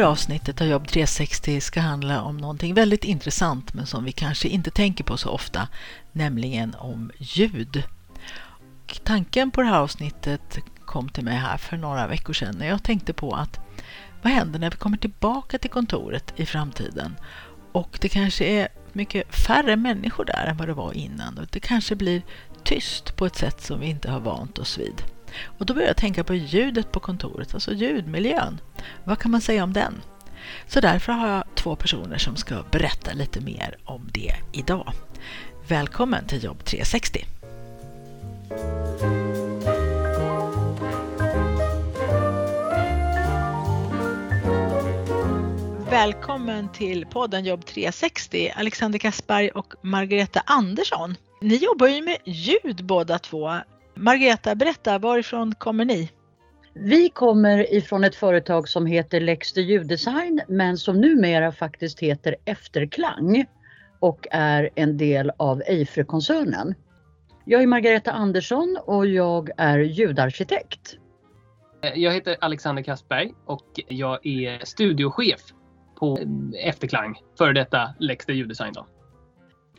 Här avsnittet av Jobb 360 ska handla om någonting väldigt intressant men som vi kanske inte tänker på så ofta, nämligen om ljud. Och tanken på det här avsnittet kom till mig här för några veckor sedan när jag tänkte på att vad händer när vi kommer tillbaka till kontoret i framtiden och det kanske är mycket färre människor där än vad det var innan och det kanske blir tyst på ett sätt som vi inte har vant oss vid. Och då började jag tänka på ljudet på kontoret, alltså ljudmiljön. Vad kan man säga om den? Så därför har jag två personer som ska berätta lite mer om det idag. Välkommen till Jobb 360! Välkommen till podden Jobb 360, Alexander Kassberg och Margareta Andersson. Ni jobbar ju med ljud båda två. Margareta, berätta, varifrån kommer ni? Vi kommer ifrån ett företag som heter Lexter ljuddesign men som numera faktiskt heter Efterklang och är en del av Eifre-koncernen. Jag är Margareta Andersson och jag är ljudarkitekt. Jag heter Alexander Kastberg och jag är studiochef på Efterklang, före detta Lexter ljuddesign. Då.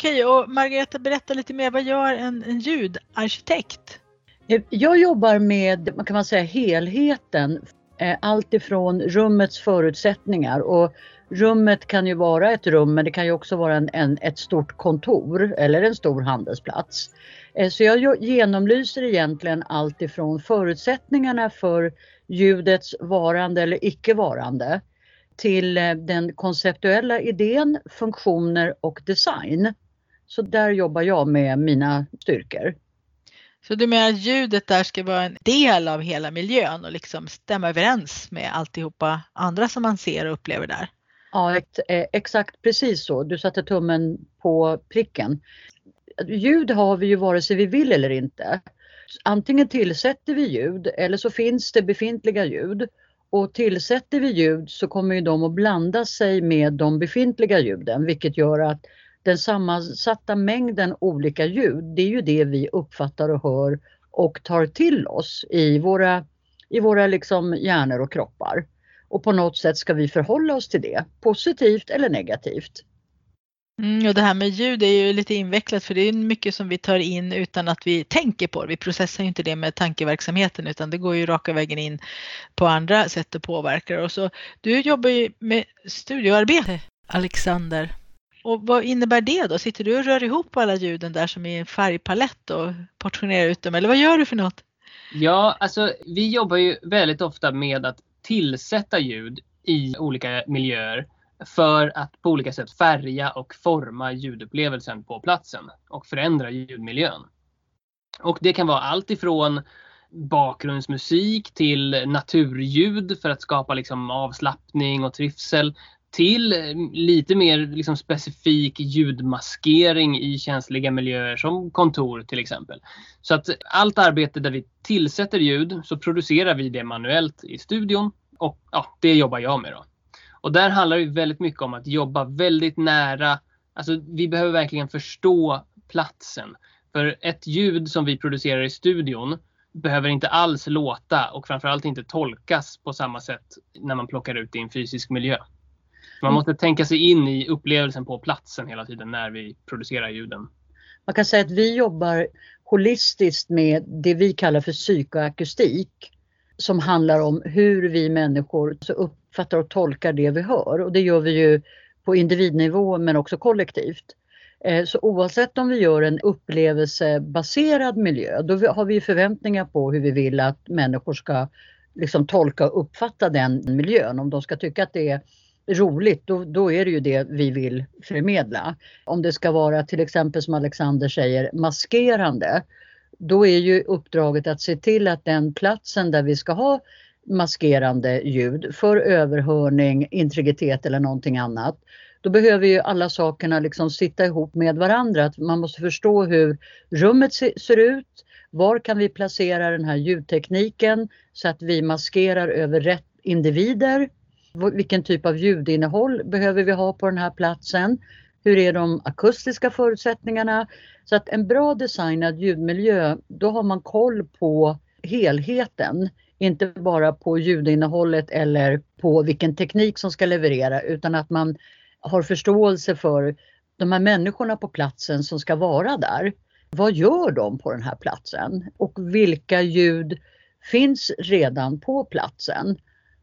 Okej, och Margareta berätta lite mer, vad gör en, en ljudarkitekt? Eh, jag jobbar med, kan man säga, helheten. Eh, allt ifrån rummets förutsättningar och rummet kan ju vara ett rum men det kan ju också vara en, en, ett stort kontor eller en stor handelsplats. Eh, så jag genomlyser egentligen allt ifrån förutsättningarna för ljudets varande eller icke-varande till den konceptuella idén, funktioner och design. Så där jobbar jag med mina styrkor. Så du menar att ljudet där ska vara en del av hela miljön och liksom stämma överens med alltihopa andra som man ser och upplever där? Ja, exakt precis så. Du satte tummen på pricken. Ljud har vi ju vare sig vi vill eller inte. Antingen tillsätter vi ljud eller så finns det befintliga ljud. Och tillsätter vi ljud så kommer ju de att blanda sig med de befintliga ljuden vilket gör att den sammansatta mängden olika ljud, det är ju det vi uppfattar och hör och tar till oss i våra, i våra liksom hjärnor och kroppar. Och på något sätt ska vi förhålla oss till det, positivt eller negativt. Mm, och det här med ljud är ju lite invecklat för det är mycket som vi tar in utan att vi tänker på det. Vi processar ju inte det med tankeverksamheten utan det går ju raka vägen in på andra sätt och påverkar. Och så, du jobbar ju med studioarbete, Alexander. Och vad innebär det då? Sitter du och rör ihop alla ljuden där som i en färgpalett och portionerar ut dem eller vad gör du för något? Ja, alltså vi jobbar ju väldigt ofta med att tillsätta ljud i olika miljöer för att på olika sätt färga och forma ljudupplevelsen på platsen och förändra ljudmiljön. Och det kan vara allt ifrån bakgrundsmusik till naturljud för att skapa liksom avslappning och trivsel till eh, lite mer liksom specifik ljudmaskering i känsliga miljöer som kontor till exempel. Så att allt arbete där vi tillsätter ljud så producerar vi det manuellt i studion och ja, det jobbar jag med då. Och där handlar det väldigt mycket om att jobba väldigt nära, alltså vi behöver verkligen förstå platsen. För ett ljud som vi producerar i studion behöver inte alls låta och framförallt inte tolkas på samma sätt när man plockar ut det i en fysisk miljö. Man måste tänka sig in i upplevelsen på platsen hela tiden när vi producerar ljuden. Man kan säga att vi jobbar holistiskt med det vi kallar för psykoakustik som handlar om hur vi människor uppfattar och tolkar det vi hör och det gör vi ju på individnivå men också kollektivt. Så oavsett om vi gör en upplevelsebaserad miljö då har vi förväntningar på hur vi vill att människor ska liksom tolka och uppfatta den miljön. Om de ska tycka att det är roligt, då, då är det ju det vi vill förmedla. Om det ska vara till exempel som Alexander säger maskerande, då är ju uppdraget att se till att den platsen där vi ska ha maskerande ljud för överhörning, integritet eller någonting annat. Då behöver ju alla sakerna liksom sitta ihop med varandra. Att man måste förstå hur rummet ser ut. Var kan vi placera den här ljudtekniken så att vi maskerar över rätt individer? Vilken typ av ljudinnehåll behöver vi ha på den här platsen? Hur är de akustiska förutsättningarna? Så att en bra designad ljudmiljö, då har man koll på helheten. Inte bara på ljudinnehållet eller på vilken teknik som ska leverera utan att man har förståelse för de här människorna på platsen som ska vara där. Vad gör de på den här platsen? Och vilka ljud finns redan på platsen?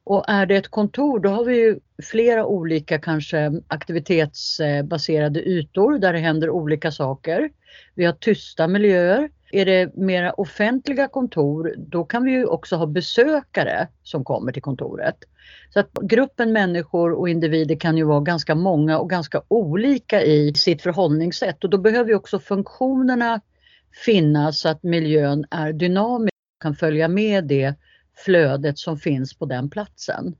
Och är det ett kontor då har vi ju flera olika kanske aktivitetsbaserade ytor där det händer olika saker. Vi har tysta miljöer. Är det mera offentliga kontor då kan vi ju också ha besökare som kommer till kontoret. Så att gruppen människor och individer kan ju vara ganska många och ganska olika i sitt förhållningssätt och då behöver också funktionerna finnas så att miljön är dynamisk och kan följa med det flödet som finns på den platsen.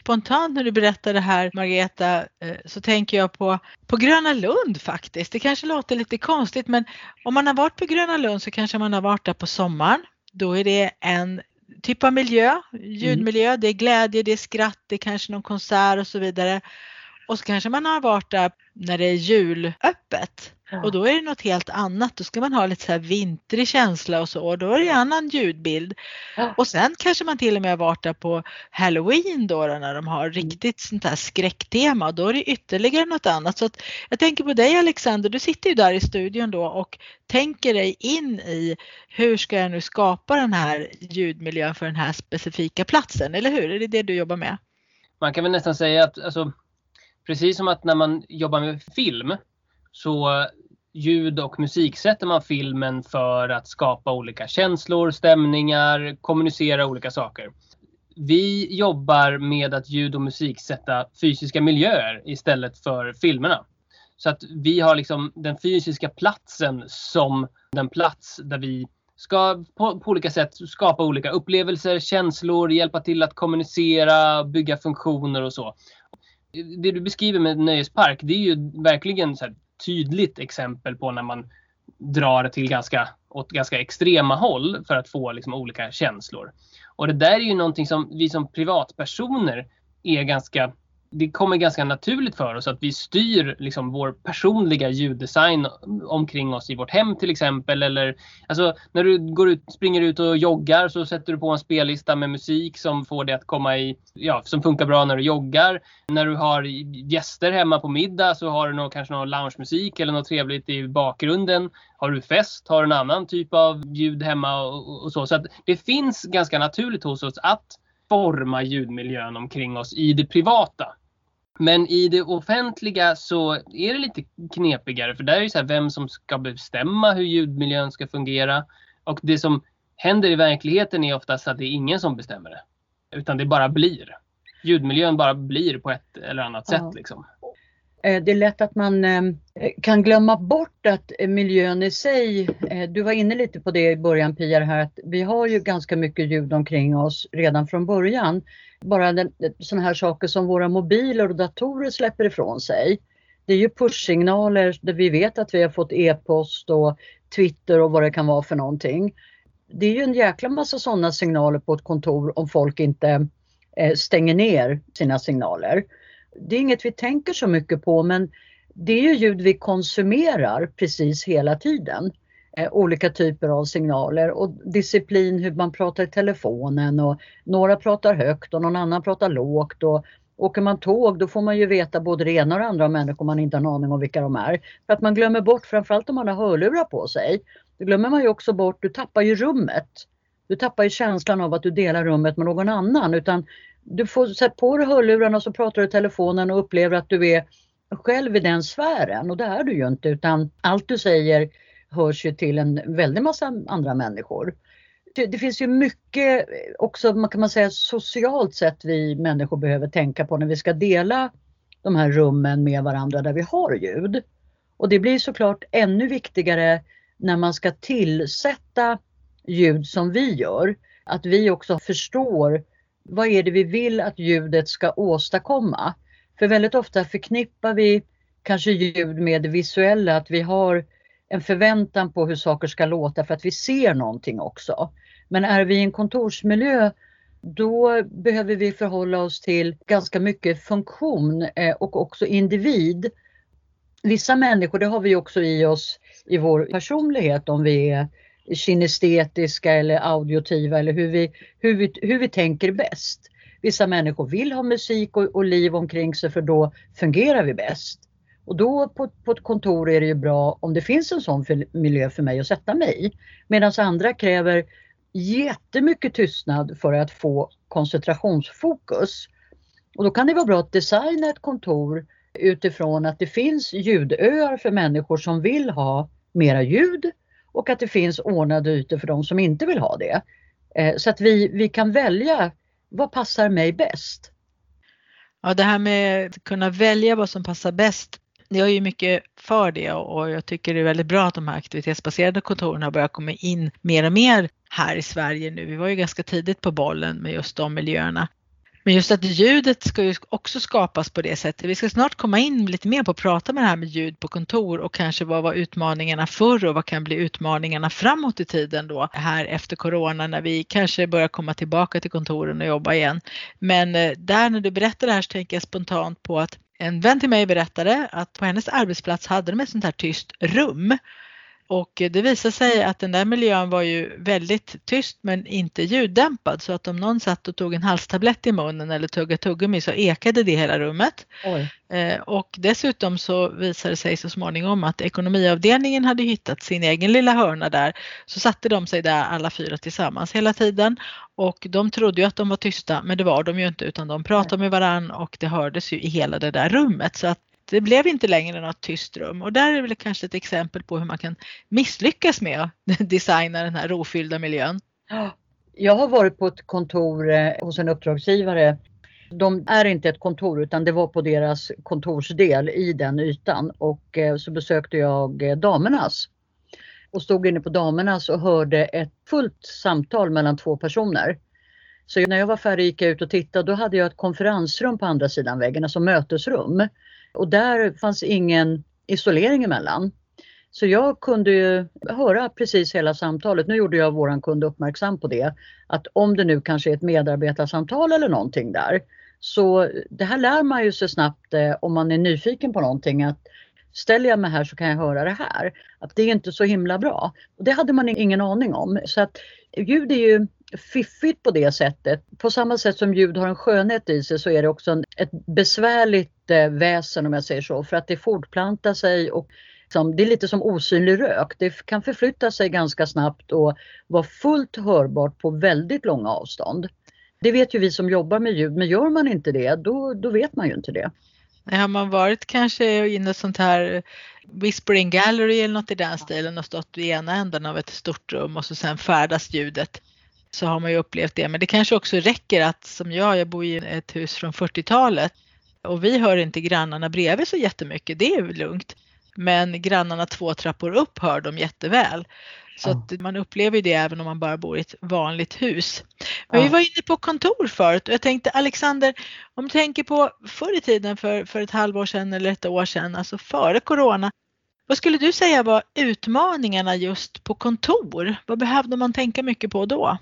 Spontant när du berättar det här Margareta eh, så tänker jag på, på Gröna Lund faktiskt. Det kanske låter lite konstigt men om man har varit på Gröna Lund så kanske man har varit där på sommaren. Då är det en typ av miljö, ljudmiljö, mm. det är glädje, det är skratt, det är kanske någon konsert och så vidare. Och så kanske man har varit där när det är julöppet. Ja. Och då är det något helt annat. Då ska man ha lite så här vintrig känsla och så. Och då är det annan ljudbild. Ja. Och sen kanske man till och med har varit där på Halloween då, då när de har mm. riktigt sånt här skräcktema. Och då är det ytterligare något annat. Så att jag tänker på dig Alexander, du sitter ju där i studion då och tänker dig in i hur ska jag nu skapa den här ljudmiljön för den här specifika platsen, eller hur? Är det det du jobbar med? Man kan väl nästan säga att alltså, precis som att när man jobbar med film så eh, ljud och musiksätter man filmen för att skapa olika känslor, stämningar, kommunicera olika saker. Vi jobbar med att ljud och musiksätta fysiska miljöer istället för filmerna. Så att vi har liksom den fysiska platsen som den plats där vi ska på, på, olika sätt skapa olika upplevelser, känslor, hjälpa till att kommunicera, bygga funktioner och så. Det du beskriver med nöjespark, det är ju verkligen så tydligt exempel på när man drar till ganska, åt ganska extrema håll för att få liksom olika känslor. Och det där är ju någonting som vi som privatpersoner är ganska det kommer ganska naturligt för oss att vi styr liksom vår personliga ljuddesign omkring oss i vårt hem till exempel. Eller, alltså, när du går ut, springer ut och joggar så sätter du på en spellista med musik som får det att komma i, ja, som funkar bra när du joggar. När du har gäster hemma på middag så har du nog, kanske någon loungemusik eller något trevligt i bakgrunden. Har du fest har du en annan typ av ljud hemma och, och så. Så det finns ganska naturligt hos oss att forma ljudmiljön omkring oss i det privata. Men i det offentliga så är det lite knepigare för där är det så här vem som ska bestämma hur ljudmiljön ska fungera. Och det som händer i verkligheten är oftast att det är ingen som bestämmer det. Utan det bara blir. Ljudmiljön bara blir på ett eller annat ja. sätt. Liksom. Eh, det är lätt att man eh, kan glömma bort att eh, miljön i sig, du var inne lite på det i början Pia, här att vi har ju ganska mycket ljud omkring oss redan från början. Bara sådana här saker som våra mobiler och datorer släpper ifrån sig. Det är ju pushsignaler där vi vet att vi har fått e-post och Twitter och vad det kan vara för någonting. Det är ju en jäkla massa sådana signaler på ett kontor om folk inte stänger ner sina signaler det är inget vi tänker så mycket på men det är ju ljud vi konsumerar precis hela tiden. Eh, olika typer av signaler och disciplin hur man pratar i telefonen och några pratar högt och någon annan pratar lågt. Och åker man tåg då får man ju veta både det ena och det andra om människor man inte har en aning om vilka de är. För att man glömmer bort, framförallt om man har hörlurar på sig, då glömmer man ju också bort, du tappar ju rummet. Du tappar ju känslan av att du delar rummet med någon annan utan du får sätta på dig hörlurarna och så pratar du i telefonen och upplever att du är själv i den sfären och det är du ju inte utan allt du säger hörs ju till en väldig massa andra människor. Det, det finns ju mycket också, man kan man säga socialt sett vi människor behöver tänka på när vi ska dela de här rummen med varandra där vi har ljud. Och det blir såklart ännu viktigare när man ska tillsätta ljud som vi gör. Att vi också förstår vad är det vi vill att ljudet ska åstadkomma? För väldigt ofta förknippar vi kanske ljud med det visuella, att vi har en förväntan på hur saker ska låta för att vi ser någonting också. Men är vi i en kontorsmiljö då behöver vi förhålla oss till ganska mycket funktion eh, och också individ. Vissa människor, det har vi också i oss i vår personlighet om vi är kinestetiska eller audiotiva eller hur vi, hur vi, hur vi tänker bäst. Vissa människor vill ha musik och, och liv omkring sig för då fungerar vi bäst. Och då på, på ett kontor är det ju bra om det finns en sån för, miljö för mig att sätta mig i. Medan andra kräver jättemycket tystnad för att få koncentrationsfokus. Och då kan det vara bra att designa ett kontor utifrån att det finns ljudöar för människor som vill ha mera ljud och att det finns ordnade ytor för de som inte vill ha det. Eh, så att vi, vi kan välja vad passar mig bäst. Ja, det här med att kunna välja vad som passar bäst jag är ju mycket för det och jag tycker det är väldigt bra att de här aktivitetsbaserade kontoren har börjat komma in mer och mer här i Sverige nu. Vi var ju ganska tidigt på bollen med just de miljöerna. Men just att ljudet ska ju också skapas på det sättet. Vi ska snart komma in lite mer på att prata med det här med ljud på kontor och kanske vad var utmaningarna förr och vad kan bli utmaningarna framåt i tiden då här efter corona när vi kanske börjar komma tillbaka till kontoren och jobba igen. Men eh, där när du berättar det här så tänker jag spontant på att en vän till mig berättade att på hennes arbetsplats hade de ett sånt här tyst rum och det visade sig att den där miljön var ju väldigt tyst men inte ljuddämpad så att om någon satt och tog en halstablett i munnen eller tuggade tuggummi så ekade det hela rummet. Eh, och dessutom så visade det sig så småningom att ekonomiavdelningen hade hittat sin egen lilla hörna där. Så satte de sig där alla fyra tillsammans hela tiden och de trodde ju att de var tysta men det var de ju inte utan de pratade med varann och det hördes ju i hela det där rummet. Så att det blev inte längre något tyst rum och där är väl kanske ett exempel på hur man kan misslyckas med att designa den här rofyllda miljön. Jag har varit på ett kontor eh, hos en uppdragsgivare. De är inte ett kontor utan det var på deras kontorsdel i den ytan och eh, så besökte jag eh, damernas och stod inne på damernas och hörde ett fullt samtal mellan två personer. Så när jag var färdig gick jag ut och tittade. Då hade jag ett konferensrum på andra sidan väggen, alltså mötesrum. Och där fanns ingen isolering emellan. Så jag kunde ju höra precis hela samtalet. Nu gjorde jag våran kund uppmärksam på det. Att om det nu kanske är ett medarbetarsamtal eller någonting där. Så det här lär man ju sig snabbt eh, om man är nyfiken på någonting. att Ställer jag mig här så kan jag höra det här. Att det är inte så himla bra. Och det hade man ingen aning om. Så att ljud är ju fiffigt på det sättet. På samma sätt som ljud har en skönhet i sig så är det också en, ett besvärligt väsen om jag säger så. För att det fortplantar sig och liksom, det är lite som osynlig rök. Det kan förflytta sig ganska snabbt och vara fullt hörbart på väldigt långa avstånd. Det vet ju vi som jobbar med ljud, men gör man inte det då, då vet man ju inte det. Har man varit kanske i något sånt här Whispering Gallery eller något i den stilen och stått i ena änden av ett stort rum och så sen färdas ljudet så har man ju upplevt det. Men det kanske också räcker att som jag, jag bor i ett hus från 40-talet och vi hör inte grannarna bredvid så jättemycket, det är lugnt. Men grannarna två trappor upp hör de jätteväl. Så att man upplever det även om man bara bor i ett vanligt hus. Men vi var inne på kontor förut och jag tänkte Alexander, om du tänker på förr i tiden för, för ett halvår sedan eller ett år sedan, alltså före Corona. Vad skulle du säga var utmaningarna just på kontor? Vad behövde man tänka mycket på då?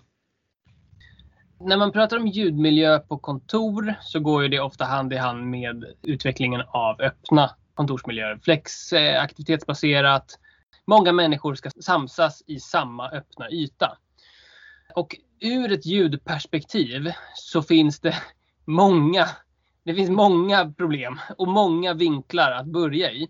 När man pratar om ljudmiljö på kontor så går ju det ofta hand i hand med utvecklingen av öppna kontorsmiljöer. Flex, aktivitetsbaserat, Många människor ska samsas i samma öppna yta. Och ur ett ljudperspektiv så finns det många, det finns många problem och många vinklar att börja i.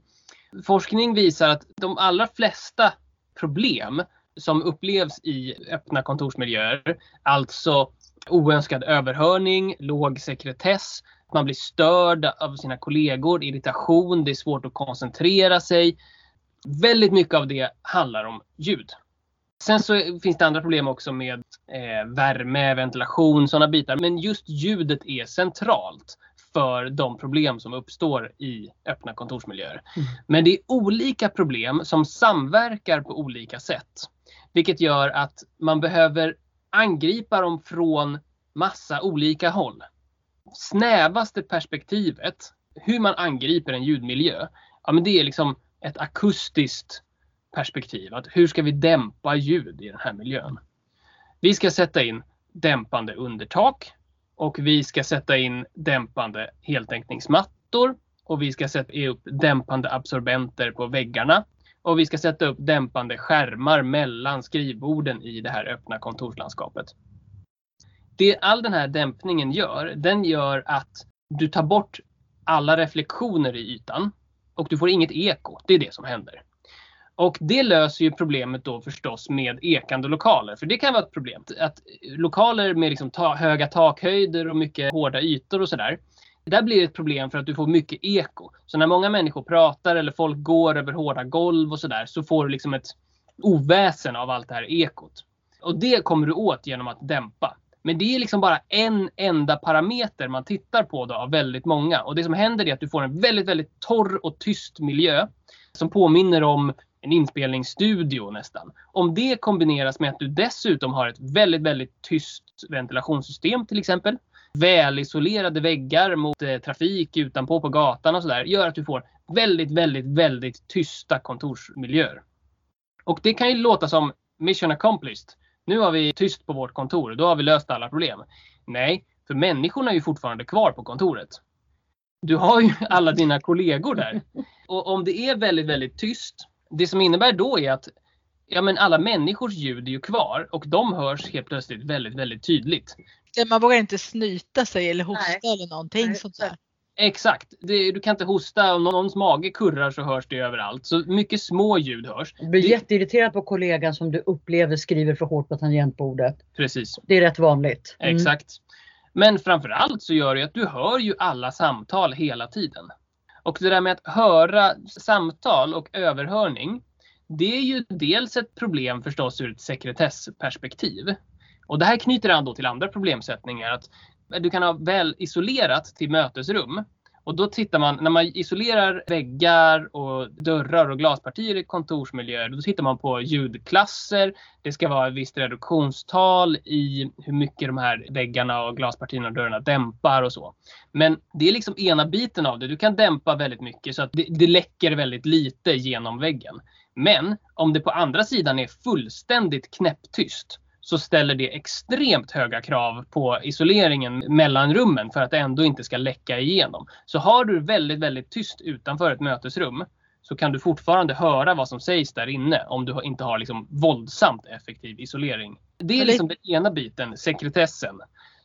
Forskning visar att de allra flesta problem som upplevs i öppna kontorsmiljöer, alltså oönskad överhörning, låg sekretess, man blir störd av sina kollegor, irritation, det är svårt att koncentrera sig, Väldigt mycket av det handlar om ljud. Sen så finns det andra problem också med eh, värme, ventilation, sådana bitar. Men just ljudet är centralt för de problem som uppstår i öppna kontorsmiljöer. Mm. Men det är olika problem som samverkar på olika sätt. Vilket gör att man behöver angripa dem från massa olika håll. Snävaste perspektivet, hur man angriper en ljudmiljö, ja men det är liksom ett akustiskt perspektiv. Att hur ska vi dämpa ljud i den här miljön? Vi ska sätta in dämpande undertak och vi ska sätta in dämpande heltäckningsmattor och vi ska sätta upp dämpande absorbenter på väggarna och vi ska sätta upp dämpande skärmar mellan skrivborden i det här öppna kontorslandskapet. Det all den här dämpningen gör, den gör att du tar bort alla reflektioner i ytan och du får inget eko. Det är det som händer. Och det löser ju problemet då förstås med ekande lokaler. För det kan vara ett problem. Att lokaler med liksom ta höga takhöjder och mycket hårda ytor och sådär. Där blir det ett problem för att du får mycket eko. Så när många människor pratar eller folk går över hårda golv och sådär så får du liksom ett oväsen av allt det här ekot. Och det kommer du åt genom att dämpa. Men det är liksom bara en enda parameter man tittar på då av väldigt många. Och det som händer är att du får en väldigt, väldigt torr och tyst miljö som påminner om en inspelningsstudio nästan. Om det kombineras med att du dessutom har ett väldigt, väldigt tyst ventilationssystem till exempel. Välisolerade väggar mot eh, trafik utanpå på gatan och sådär gör att du får väldigt, väldigt, väldigt tysta kontorsmiljöer. Och det kan ju låta som mission accomplished. Nu har vi tyst på vårt kontor, då har vi löst alla problem. Nej, för människorna är ju fortfarande kvar på kontoret. Du har ju alla dina kollegor där. Och om det är väldigt, väldigt tyst det som innebär då är att ja, men alla människors ljud är ju kvar och de hörs helt plötsligt väldigt, väldigt tydligt. Man vågar inte snyta sig eller hosta Nej. eller någonting Nej. sånt där. Exakt. Det, du kan inte hosta. Om någons mage kurrar så hörs det överallt. Så mycket små ljud hörs. Du blir det... jätteirriterad på kollegan som du upplever skriver för hårt på tangentbordet. Precis. Det är rätt vanligt. Mm. Exakt. Men framförallt så gör det att du hör ju alla samtal hela tiden. Och det där med att höra samtal och överhörning, det är ju dels ett problem förstås ur ett sekretessperspektiv. Och det här knyter an då till andra problemsättningar. Att du kan ha väl isolerat till mötesrum och då tittar man, när man isolerar väggar och dörrar och glaspartier i kontorsmiljöer, då tittar man på ljudklasser. Det ska vara ett visst reduktionstal i hur mycket de här väggarna och glaspartierna och dörrarna dämpar och så. Men det är liksom ena biten av det. Du kan dämpa väldigt mycket så att det, det läcker väldigt lite genom väggen. Men om det på andra sidan är fullständigt knäpptyst, så ställer det extremt höga krav på isoleringen mellan rummen för att det ändå inte ska läcka igenom. Så har du väldigt, väldigt tyst utanför ett mötesrum så kan du fortfarande höra vad som sägs där inne om du inte har liksom våldsamt effektiv isolering. Det är liksom den ena biten, sekretessen.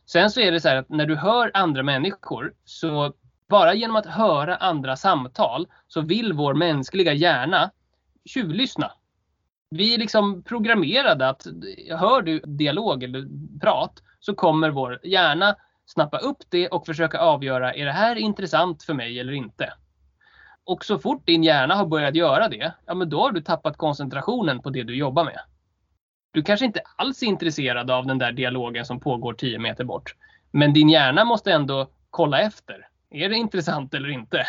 Sen så är det så att när du hör andra människor så bara genom att höra andra samtal så vill vår mänskliga hjärna tjuvlyssna vi är liksom programmerade att hör du dialog eller prat så kommer vår hjärna snappa upp det och försöka avgöra är det här intressant för mig eller inte. Och så fort din hjärna har börjat göra det, ja men då har du tappat koncentrationen på det du jobbar med. Du kanske inte alls är intresserad av den där dialogen som pågår 10 meter bort. Men din hjärna måste ändå kolla efter. Är det intressant eller inte?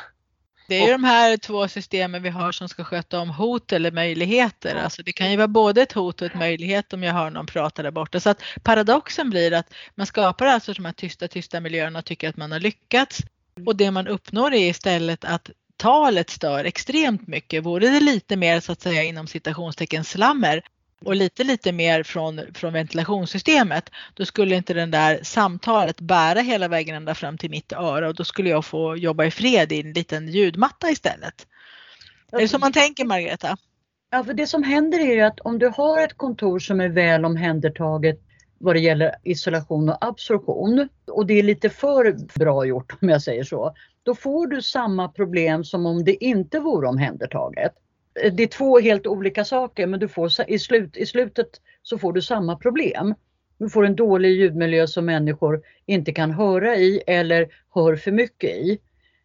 Det är ju de här två systemen vi har som ska sköta om hot eller möjligheter. Alltså det kan ju vara både ett hot och ett möjlighet om jag hör någon prata där borta. Så att paradoxen blir att man skapar alltså de här tysta, tysta miljöerna och tycker att man har lyckats. Och det man uppnår är istället att talet stör extremt mycket. Vore det lite mer så att säga inom citationstecken slammer och lite lite mer från, från ventilationssystemet då skulle inte den där samtalet bära hela vägen ända fram till mitt öra och då skulle jag få jobba i fred i en liten ljudmatta istället. Är det så man tänker Margareta? Ja, för det som händer är ju att om du har ett kontor som är väl omhändertaget vad det gäller isolation och absorption och det är lite för bra gjort om jag säger så, då får du samma problem som om det inte vore omhändertaget det är två helt olika saker men du får, i, slut, i slutet så får du samma problem. Du får en dålig ljudmiljö som människor inte kan höra i eller hör för mycket i.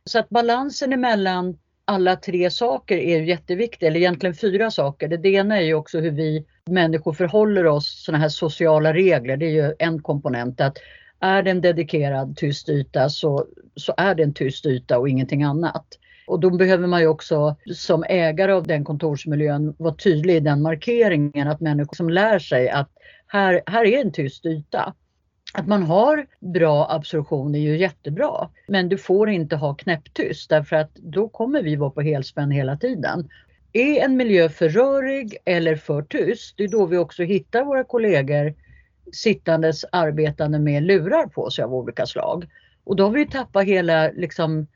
Så att balansen emellan alla tre saker är jätteviktig, eller egentligen fyra saker. Det ena är ju också hur vi människor förhåller oss, sådana här sociala regler, det är ju en komponent. att Är det en dedikerad tyst yta så, så är det en tyst yta och ingenting annat. Och då behöver man ju också som ägare av den kontorsmiljön vara tydlig i den markeringen att människor som lär sig att här, här är en tyst yta. Att man har bra absorption är ju jättebra. Men du får inte ha knäpptyst därför att då kommer vi vara på helspänn hela tiden. Är en miljö för rörig eller för tyst, det är då vi också hittar våra kollegor sittandes arbetande med lurar på sig av olika slag. Och då har vi tappat hela liksom,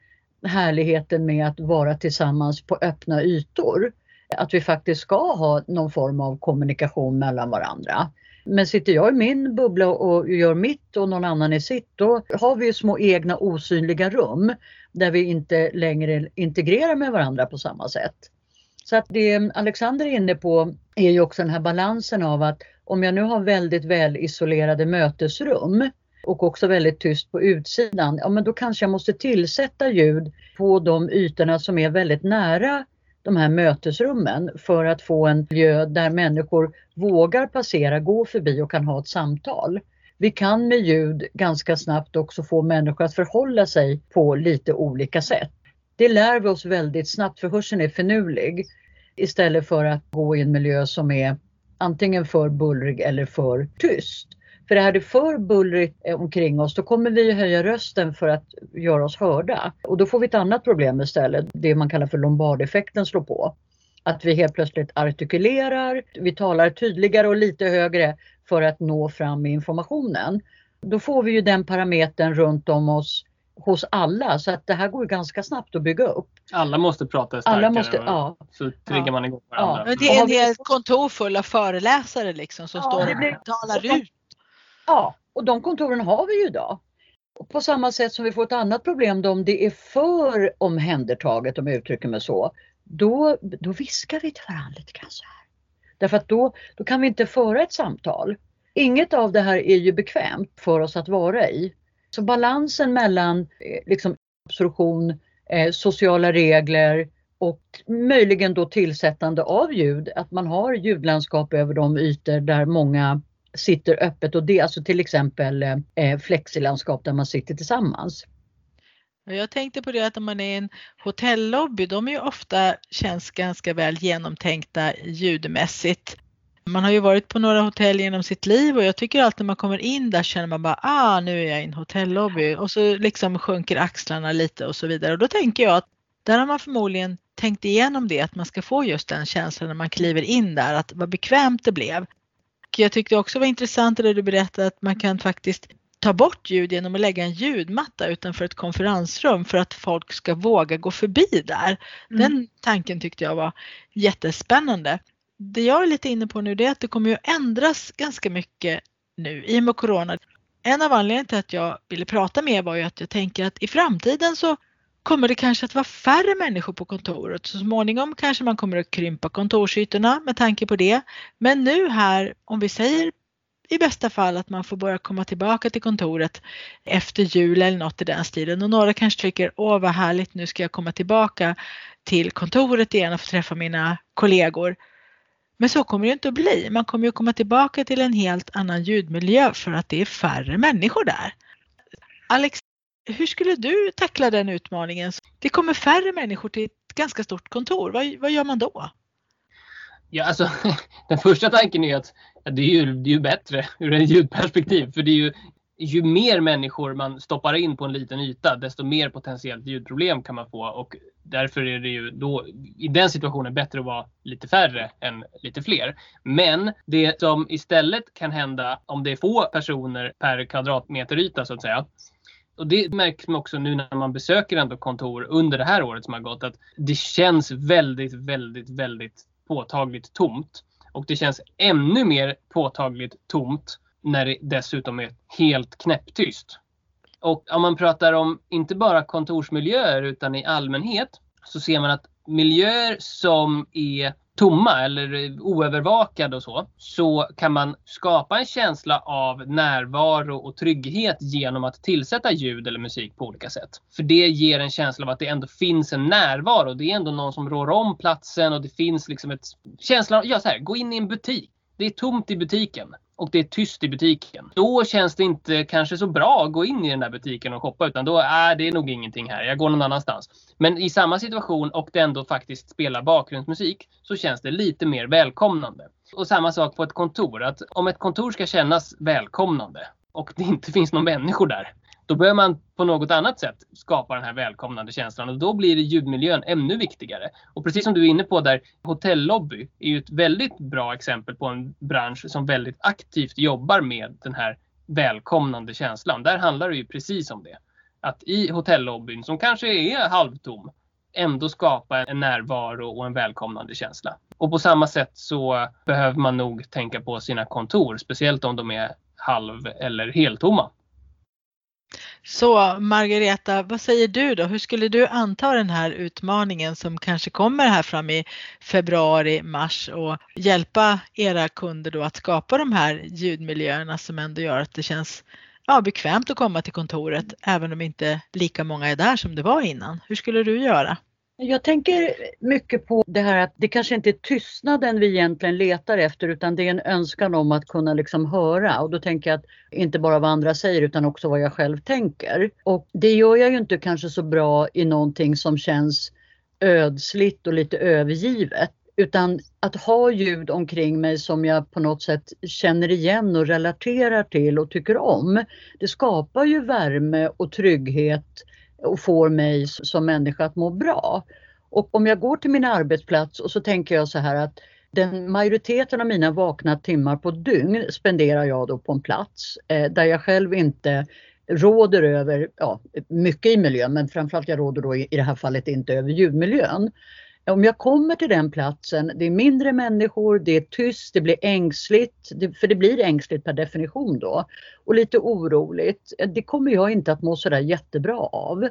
härligheten med att vara tillsammans på öppna ytor. Att vi faktiskt ska ha någon form av kommunikation mellan varandra. Men sitter jag i min bubbla och gör mitt och någon annan i sitt, då har vi små egna osynliga rum där vi inte längre integrerar med varandra på samma sätt. Så att det Alexander är inne på är ju också den här balansen av att om jag nu har väldigt välisolerade mötesrum och också väldigt tyst på utsidan, ja men då kanske jag måste tillsätta ljud på de ytorna som är väldigt nära de här mötesrummen för att få en miljö där människor vågar passera, gå förbi och kan ha ett samtal. Vi kan med ljud ganska snabbt också få människor att förhålla sig på lite olika sätt. Det lär vi oss väldigt snabbt för hörseln är finurlig istället för att gå i en miljö som är antingen för bullrig eller för tyst. För är det för bullrigt omkring oss då kommer vi höja rösten för att göra oss hörda. Och då får vi ett annat problem istället, det man kallar för lombardeffekten slår på. Att vi helt plötsligt artikulerar, vi talar tydligare och lite högre för att nå fram med informationen. Då får vi ju den parametern runt om oss hos alla så att det här går ganska snabbt att bygga upp. Alla måste prata starkare. Alla måste, ja. Så triggar ja. man igång varandra. Ja. Det är en hel kontor full av föreläsare liksom som ja, står och blir... talar ut. Ja, och de kontoren har vi ju idag. På samma sätt som vi får ett annat problem då om det är för omhändertaget om jag uttrycker mig så. Då, då viskar vi till varandra lite grann så här. Därför att då, då kan vi inte föra ett samtal. Inget av det här är ju bekvämt för oss att vara i. Så balansen mellan eh, liksom, absorption, eh, sociala regler och möjligen då tillsättande av ljud, att man har ljudlandskap över de ytor där många sitter öppet och det är alltså till exempel eh, eh flexilandskap där man sitter tillsammans. Jag tänkte på det att om man är i en hotellobby, de är ju ofta känns ganska väl genomtänkta ljudmässigt. Man har ju varit på några hotell genom sitt liv och jag tycker alltid när man kommer in där känner man bara ah nu är jag i en hotellobby och så liksom sjunker axlarna lite och så vidare och då tänker jag att där har man förmodligen tänkt igenom det att man ska få just den känslan när man kliver in där att vad bekvämt det blev. Jag tyckte också var intressant det du berättade att man kan faktiskt ta bort ljud genom att lägga en ljudmatta utanför ett konferensrum för att folk ska våga gå förbi där. Mm. Den tanken tyckte jag var jättespännande det jag är lite inne på nu det är att det kommer att ändras ganska mycket nu i och med Corona. En av anledningarna till att jag ville prata med er var ju att jag tänker att i framtiden så kommer det kanske att vara färre människor på kontoret. Så småningom kanske man kommer att krympa kontorsytorna med tanke på det. Men nu här, om vi säger i bästa fall att man får börja komma tillbaka till kontoret efter jul eller något i den stilen och några kanske tycker åh vad härligt nu ska jag komma tillbaka till kontoret igen och få träffa mina kollegor. Men så kommer det inte att bli. Man kommer ju komma tillbaka till en helt annan ljudmiljö för att det är färre människor där. Alex, hur skulle du tackla den utmaningen? Det kommer färre människor till ett ganska stort kontor. Vad, vad gör man då? Ja, alltså, den första tanken är att ja, det, är ju, det är ju bättre ur ett ljudperspektiv. För det är ju ju mer människor man stoppar in på en liten yta, desto mer potentiellt ljudproblem kan man få och därför är det ju då i den situationen bättre att vara lite färre än lite fler. Men det som istället kan hända om det är få personer per kvadratmeter yta så att säga, och det märks man också nu när man besöker ändå kontor under det här året som har gått att det känns väldigt, väldigt, väldigt påtagligt tomt. Och det känns ännu mer påtagligt tomt när det dessutom är helt knäpptyst. Och om man pratar om inte bara kontorsmiljöer utan i allmänhet så ser man att miljöer som är tomma eller oövervakade och så, så kan man skapa en känsla av närvaro och trygghet genom att tillsätta ljud eller musik på olika sätt. För det ger en känsla av att det ändå finns en närvaro. Det är ändå någon som rår om platsen och det finns liksom ett känsla ja så här, gå in i en butik. Det är tomt i butiken och det är tyst i butiken. Då känns det inte kanske så bra att gå in i den där butiken och shoppa utan då är äh, det är nog ingenting här. Jag går någon annanstans. Men i samma situation och det ändå faktiskt spelar bakgrundsmusik så känns det lite mer välkomnande. Och samma sak på ett kontor. Att om ett kontor ska kännas välkomnande och det inte finns någon människor där. Då behöver man på något annat sätt skapa den här välkomnande känslan och då blir ljudmiljön ännu viktigare. Och precis som du är inne på där, hotellobby är ju ett väldigt bra exempel på en bransch som väldigt aktivt jobbar med den här välkomnande känslan. Där handlar det ju precis om det. Att i hotellobbyn, som kanske är halvtom, ändå skapa en närvaro och en välkomnande känsla. Och på samma sätt så behöver man nog tänka på sina kontor, speciellt om de är halv eller heltomma. Så Margareta, vad säger du då? Hur skulle du anta den här utmaningen som kanske kommer här fram i februari, mars och hjälpa era kunder då att skapa de här ljudmiljöerna som ändå gör att det känns ja, bekvämt att komma till kontoret även om inte lika många är där som det var innan. Hur skulle du göra? Jag tänker mycket på det här att det kanske inte är tystnaden vi egentligen letar efter utan det är en önskan om att kunna liksom höra och då tänker jag att inte bara vad andra säger utan också vad jag själv tänker. Och det gör jag ju inte kanske så bra i någonting som känns ödsligt och lite övergivet. Utan att ha ljud omkring mig som jag på något sätt känner igen och relaterar till och tycker om. Det skapar ju värme och trygghet och får mig som människa att må bra. Och om jag går till min arbetsplats och så tänker jag så här att den majoriteten av mina vakna timmar på dygn spenderar jag då på en plats eh, där jag själv inte råder över, ja, mycket i miljön men framförallt jag råder då i, i det här fallet inte över ljudmiljön. Om jag kommer till den platsen, det är mindre människor, det är tyst, det blir ängsligt, det, för det blir ängsligt per definition då, och lite oroligt. Eh, det kommer jag inte att må sådär jättebra av.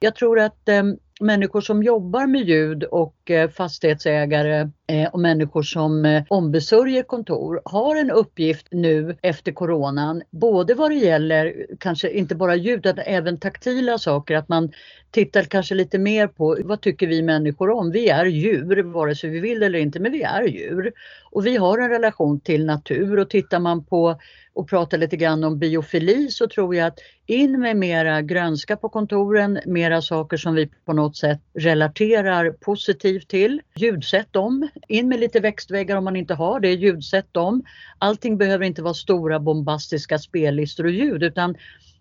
Jag tror att eh, människor som jobbar med ljud och eh, fastighetsägare Eh, och människor som eh, ombesörjer kontor har en uppgift nu efter coronan, både vad det gäller kanske inte bara ljud utan även taktila saker, att man tittar kanske lite mer på vad tycker vi människor om? Vi är djur, vare sig vi vill eller inte, men vi är djur. Och vi har en relation till natur och tittar man på och pratar lite grann om biofili så tror jag att in med mera grönska på kontoren, mera saker som vi på något sätt relaterar positivt till. Ljudsätt dem, in med lite växtväggar om man inte har det, ljudsätt dem. Allting behöver inte vara stora bombastiska spellistor och ljud utan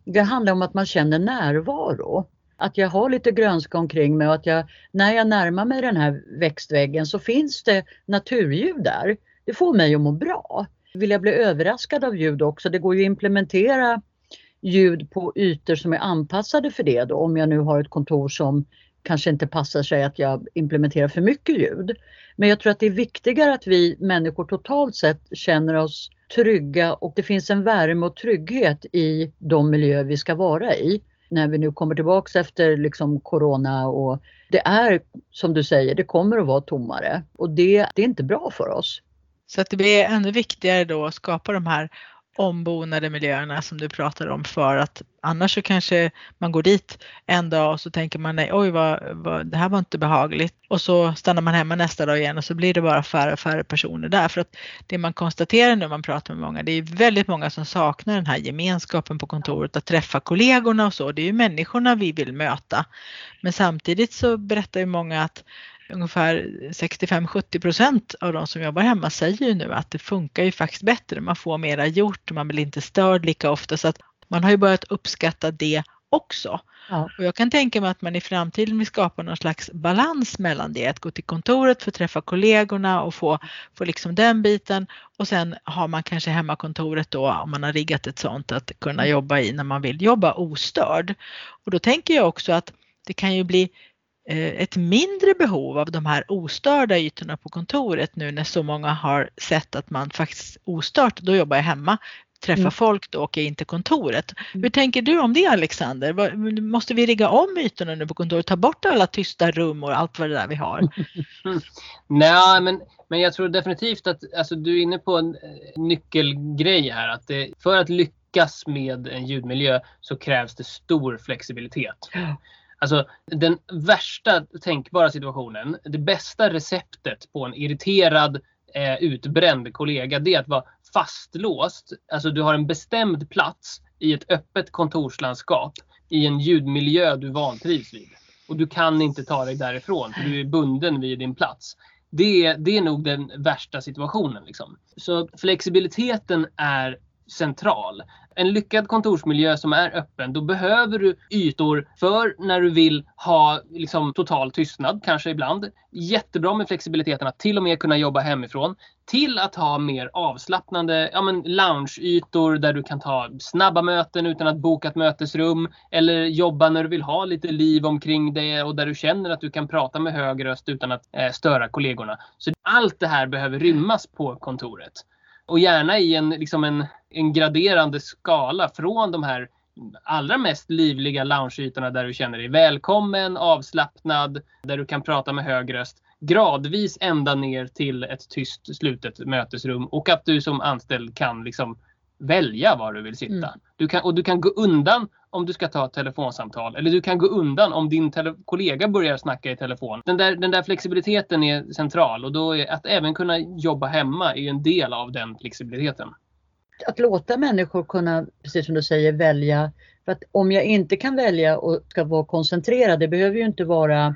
det handlar om att man känner närvaro att jag har lite grönska omkring mig och att jag, när jag närmar mig den här växtväggen så finns det naturljud där. Det får mig att må bra. Vill jag bli överraskad av ljud också? Det går ju att implementera ljud på ytor som är anpassade för det då om jag nu har ett kontor som kanske inte passar sig att jag implementerar för mycket ljud. Men jag tror att det är viktigare att vi människor totalt sett känner oss trygga och det finns en värme och trygghet i de miljöer vi ska vara i. När vi nu kommer tillbaks efter liksom corona och det är som du säger, det kommer att vara tommare och det, det är inte bra för oss. Så att det blir ännu viktigare då att skapa de här ombonade miljöerna som du pratar om för att annars så kanske man går dit en dag och så tänker man nej, oj vad, vad, det här var inte behagligt. Och så stannar man hemma nästa dag igen och så blir det bara färre och färre personer där. För att det man konstaterar när man pratar med många, det är väldigt många som saknar den här gemenskapen på kontoret, att träffa kollegorna och så, det är ju människorna vi vill möta. Men samtidigt så berättar ju många att ungefär 65-70 procent av de som jobbar hemma säger ju nu att det funkar ju faktiskt bättre. Man får mera gjort, man blir inte störd lika ofta så att man har ju börjat uppskatta det också. Ja. Och jag kan tänka mig att man i framtiden vill skapa någon slags balans mellan det, att gå till kontoret för att träffa kollegorna och få, få liksom den biten och sen har man kanske hemmakontoret då om man har riggat ett sånt att kunna jobba i när man vill jobba ostörd. Och då tänker jag också att det kan ju bli ett mindre behov av de här ostörda ytorna på kontoret nu när så många har sett att man faktiskt ostört, då jobbar jag hemma, träffa mm. folk, då åker jag in till kontoret. Mm. Hur tänker du om det Alexander? Måste vi rigga om ytorna nu på kontoret, ta bort alla tysta rum och allt vad det där vi har? Nej, men, men jag tror definitivt att alltså, du är inne på en eh, nyckelgrej här. Att det, för att lyckas med en ljudmiljö så krävs det stor flexibilitet. Alltså den värsta tänkbara situationen, det bästa receptet på en irriterad, eh, utbränd kollega, det är att vara fastlåst. Alltså du har en bestämd plats i ett öppet kontorslandskap i en ljudmiljö du vantrivs vid. Och du kan inte ta dig därifrån för du är bunden vid din plats. Det, det är nog den värsta situationen. Liksom. Så flexibiliteten är central. En lyckad kontorsmiljö som är öppen, då behöver du ytor för när du vill ha liksom, total tystnad, kanske ibland. Jättebra med flexibiliteten att till och med kunna jobba hemifrån. Till att ha mer avslappnande ja, men loungeytor där du kan ta snabba möten utan att boka ett mötesrum. Eller jobba när du vill ha lite liv omkring dig och där du känner att du kan prata med hög röst utan att eh, störa kollegorna. Så allt det här behöver rymmas på kontoret. Och gärna i en, liksom en, en graderande skala från de här allra mest livliga loungeytorna där du känner dig välkommen, avslappnad, där du kan prata med hög röst. Gradvis ända ner till ett tyst slutet mötesrum och att du som anställd kan liksom välja var du vill sitta. Mm. Du kan, och du kan gå undan om du ska ta ett telefonsamtal eller du kan gå undan om din kollega börjar snacka i telefon. Den där, den där flexibiliteten är central och då är, att även kunna jobba hemma är en del av den flexibiliteten. Att låta människor kunna, precis som du säger, välja. För att om jag inte kan välja och ska vara koncentrerad, det behöver ju inte vara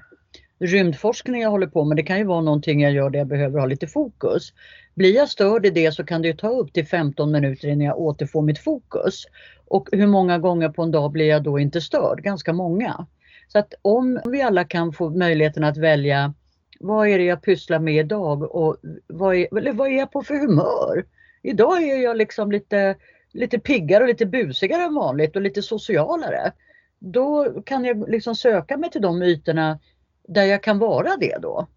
rymdforskning jag håller på med. Det kan ju vara någonting jag gör där jag behöver ha lite fokus. Blir jag störd i det så kan det ta upp till 15 minuter innan jag återfår mitt fokus. Och hur många gånger på en dag blir jag då inte störd? Ganska många. Så att om vi alla kan få möjligheten att välja vad är det jag pysslar med idag och vad är, eller vad är jag på för humör? Idag är jag liksom lite, lite piggare och lite busigare än vanligt och lite socialare. Då kan jag liksom söka mig till de ytorna där jag kan vara det då.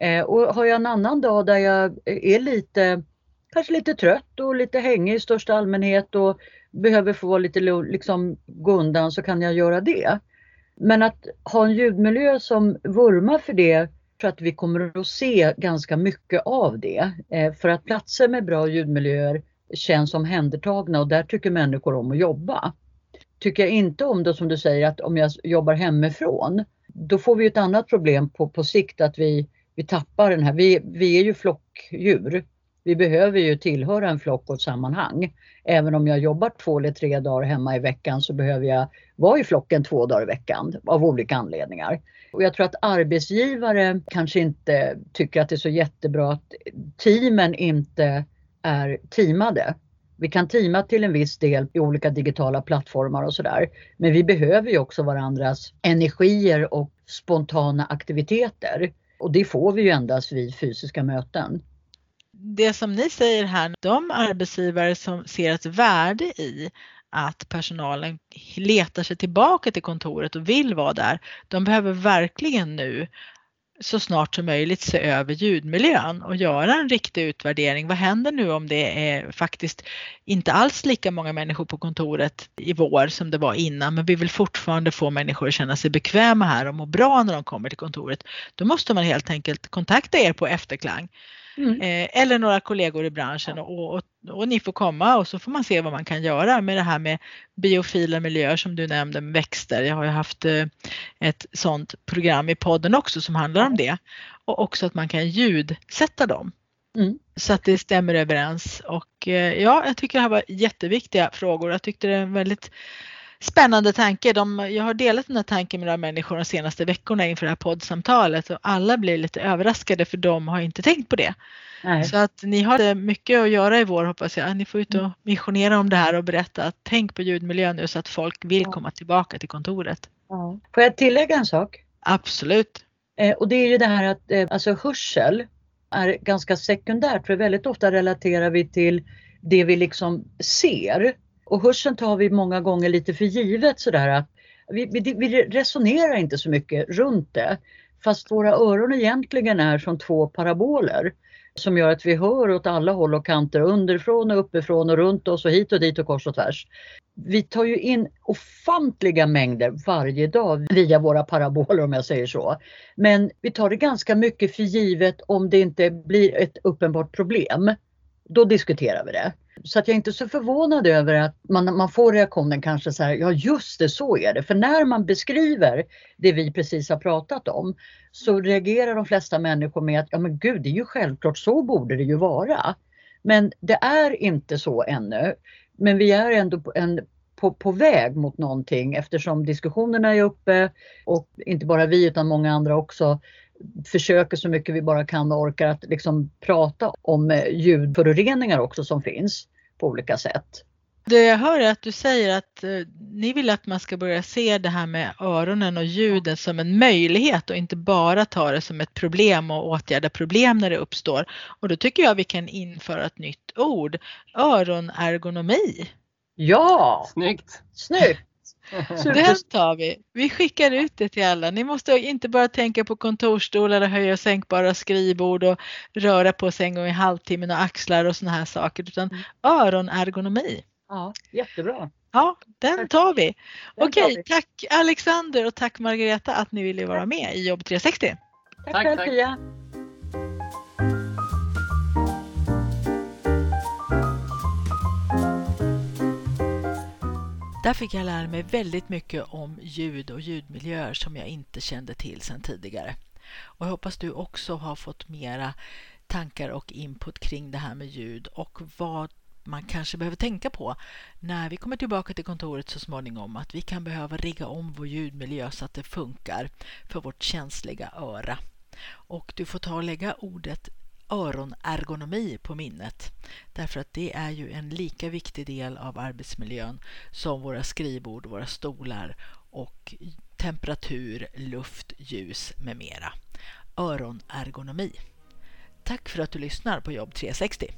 Eh, och har jag en annan dag där jag är lite, kanske lite trött och lite hängig i största allmänhet och behöver få vara lite liksom, gå undan så kan jag göra det. Men att ha en ljudmiljö som vurmar för det för att vi kommer att se ganska mycket av det. Eh, för att platser med bra ljudmiljöer känns omhändertagna och där tycker människor om att jobba. Tycker jag inte om det som du säger att om jag jobbar hemifrån, då får vi ett annat problem på, på sikt att vi, vi tappar den här, vi, vi är ju flockdjur. Vi behöver ju tillhöra en flock och ett sammanhang. Även om jag jobbar två eller tre dagar hemma i veckan så behöver jag vara i flocken två dagar i veckan av olika anledningar. Och jag tror att arbetsgivare kanske inte tycker att det är så jättebra att teamen inte är teamade. Vi kan teama till en viss del i olika digitala plattformar och sådär. Men vi behöver ju också varandras energier och spontana aktiviteter. Och det får vi ju endast vid fysiska möten. Det som ni säger här, de arbetsgivare som ser ett värde i att personalen letar sig tillbaka till kontoret och vill vara där, de behöver verkligen nu så snart som möjligt se över ljudmiljön och göra en riktig utvärdering. Vad händer nu om det är faktiskt inte alls lika många människor på kontoret i vår som det var innan, men vi vill fortfarande få människor att känna sig bekväma här och må bra när de kommer till kontoret. Då måste man helt enkelt kontakta er på efterklang Mm. Eh, eller några kollegor i branschen och, och, och, ni får komma och så får man se vad man kan göra med det här med biofila miljöer som du nämnde med växter. Jag har ju haft eh, ett sådant program i podden också som handlar om det. Och också att man kan ljudsätta dem. Mm. Så att det stämmer överens och eh, ja, jag tycker det här var jätteviktiga frågor. Jag tyckte det är väldigt spännande tanke. De, jag har delat den här tanken med några människor de senaste veckorna inför det här poddsamtalet och alla blir lite överraskade för de har inte tänkt på det. Nej. Så att ni har mycket att göra i vår hoppas jag. Ni får ut och mm. missionera om det här och berätta att tänk på ljudmiljön nu så att folk vill komma tillbaka till kontoret. Ja. Får jag tillägga en sak? Absolut. Eh, och det är ju det här att eh, alltså hörsel är ganska sekundärt för väldigt ofta relaterar vi till det vi liksom ser och hörseln tar vi många gånger lite för givet sådär att vi, vi, vi resonerar inte så mycket runt det. Fast våra öron egentligen är som två paraboler som gör att vi hör åt alla håll och kanter, underifrån och uppifrån och runt oss och hit och dit och kors och tvärs. Vi tar ju in ofantliga mängder varje dag via våra paraboler om jag säger så. Men vi tar det ganska mycket för givet om det inte blir ett uppenbart problem. Då diskuterar vi det. Så att jag är inte så förvånad över att man, man får reaktionen kanske så här, ja just det, så är det. För när man beskriver det vi precis har pratat om så reagerar de flesta människor med att, ja men gud, det är ju självklart, så borde det ju vara. Men det är inte så ännu. Men vi är ändå en, på, på väg mot någonting eftersom diskussionerna är uppe och inte bara vi utan många andra också försöker så mycket vi bara kan och orkar att liksom prata om eh, ljudföroreningar också som finns på olika sätt. Det jag hör är att du säger att eh, ni vill att man ska börja se det här med öronen och ljuden som en möjlighet och inte bara ta det som ett problem och åtgärda problem när det uppstår. Och då tycker jag vi kan införa ett nytt ord, öronergonomi. Ja, Snyggt! snyggt! Den tar vi. Vi skickar ut det till alla. Ni måste inte bara tänka på kontorsstolar och höja och sänkbara skrivbord och röra på sig en gång i halvtimmen och axlar och såna här saker utan öronergonomi. Ja, jättebra. Ja, den tar vi. Den tar Okej, vi. tack Alexander och tack Margareta att ni ville vara med i Jobb 360. Tack, Tack, tack. Pia. Där fick jag lära mig väldigt mycket om ljud och ljudmiljöer som jag inte kände till sedan tidigare. Och jag hoppas du också har fått mera tankar och input kring det här med ljud och vad man kanske behöver tänka på när vi kommer tillbaka till kontoret så småningom att vi kan behöva rigga om vår ljudmiljö så att det funkar för vårt känsliga öra. Och du får ta och lägga ordet öronergonomi på minnet. Därför att det är ju en lika viktig del av arbetsmiljön som våra skrivbord, våra stolar och temperatur, luft, ljus med mera. Öronergonomi. Tack för att du lyssnar på Jobb 360.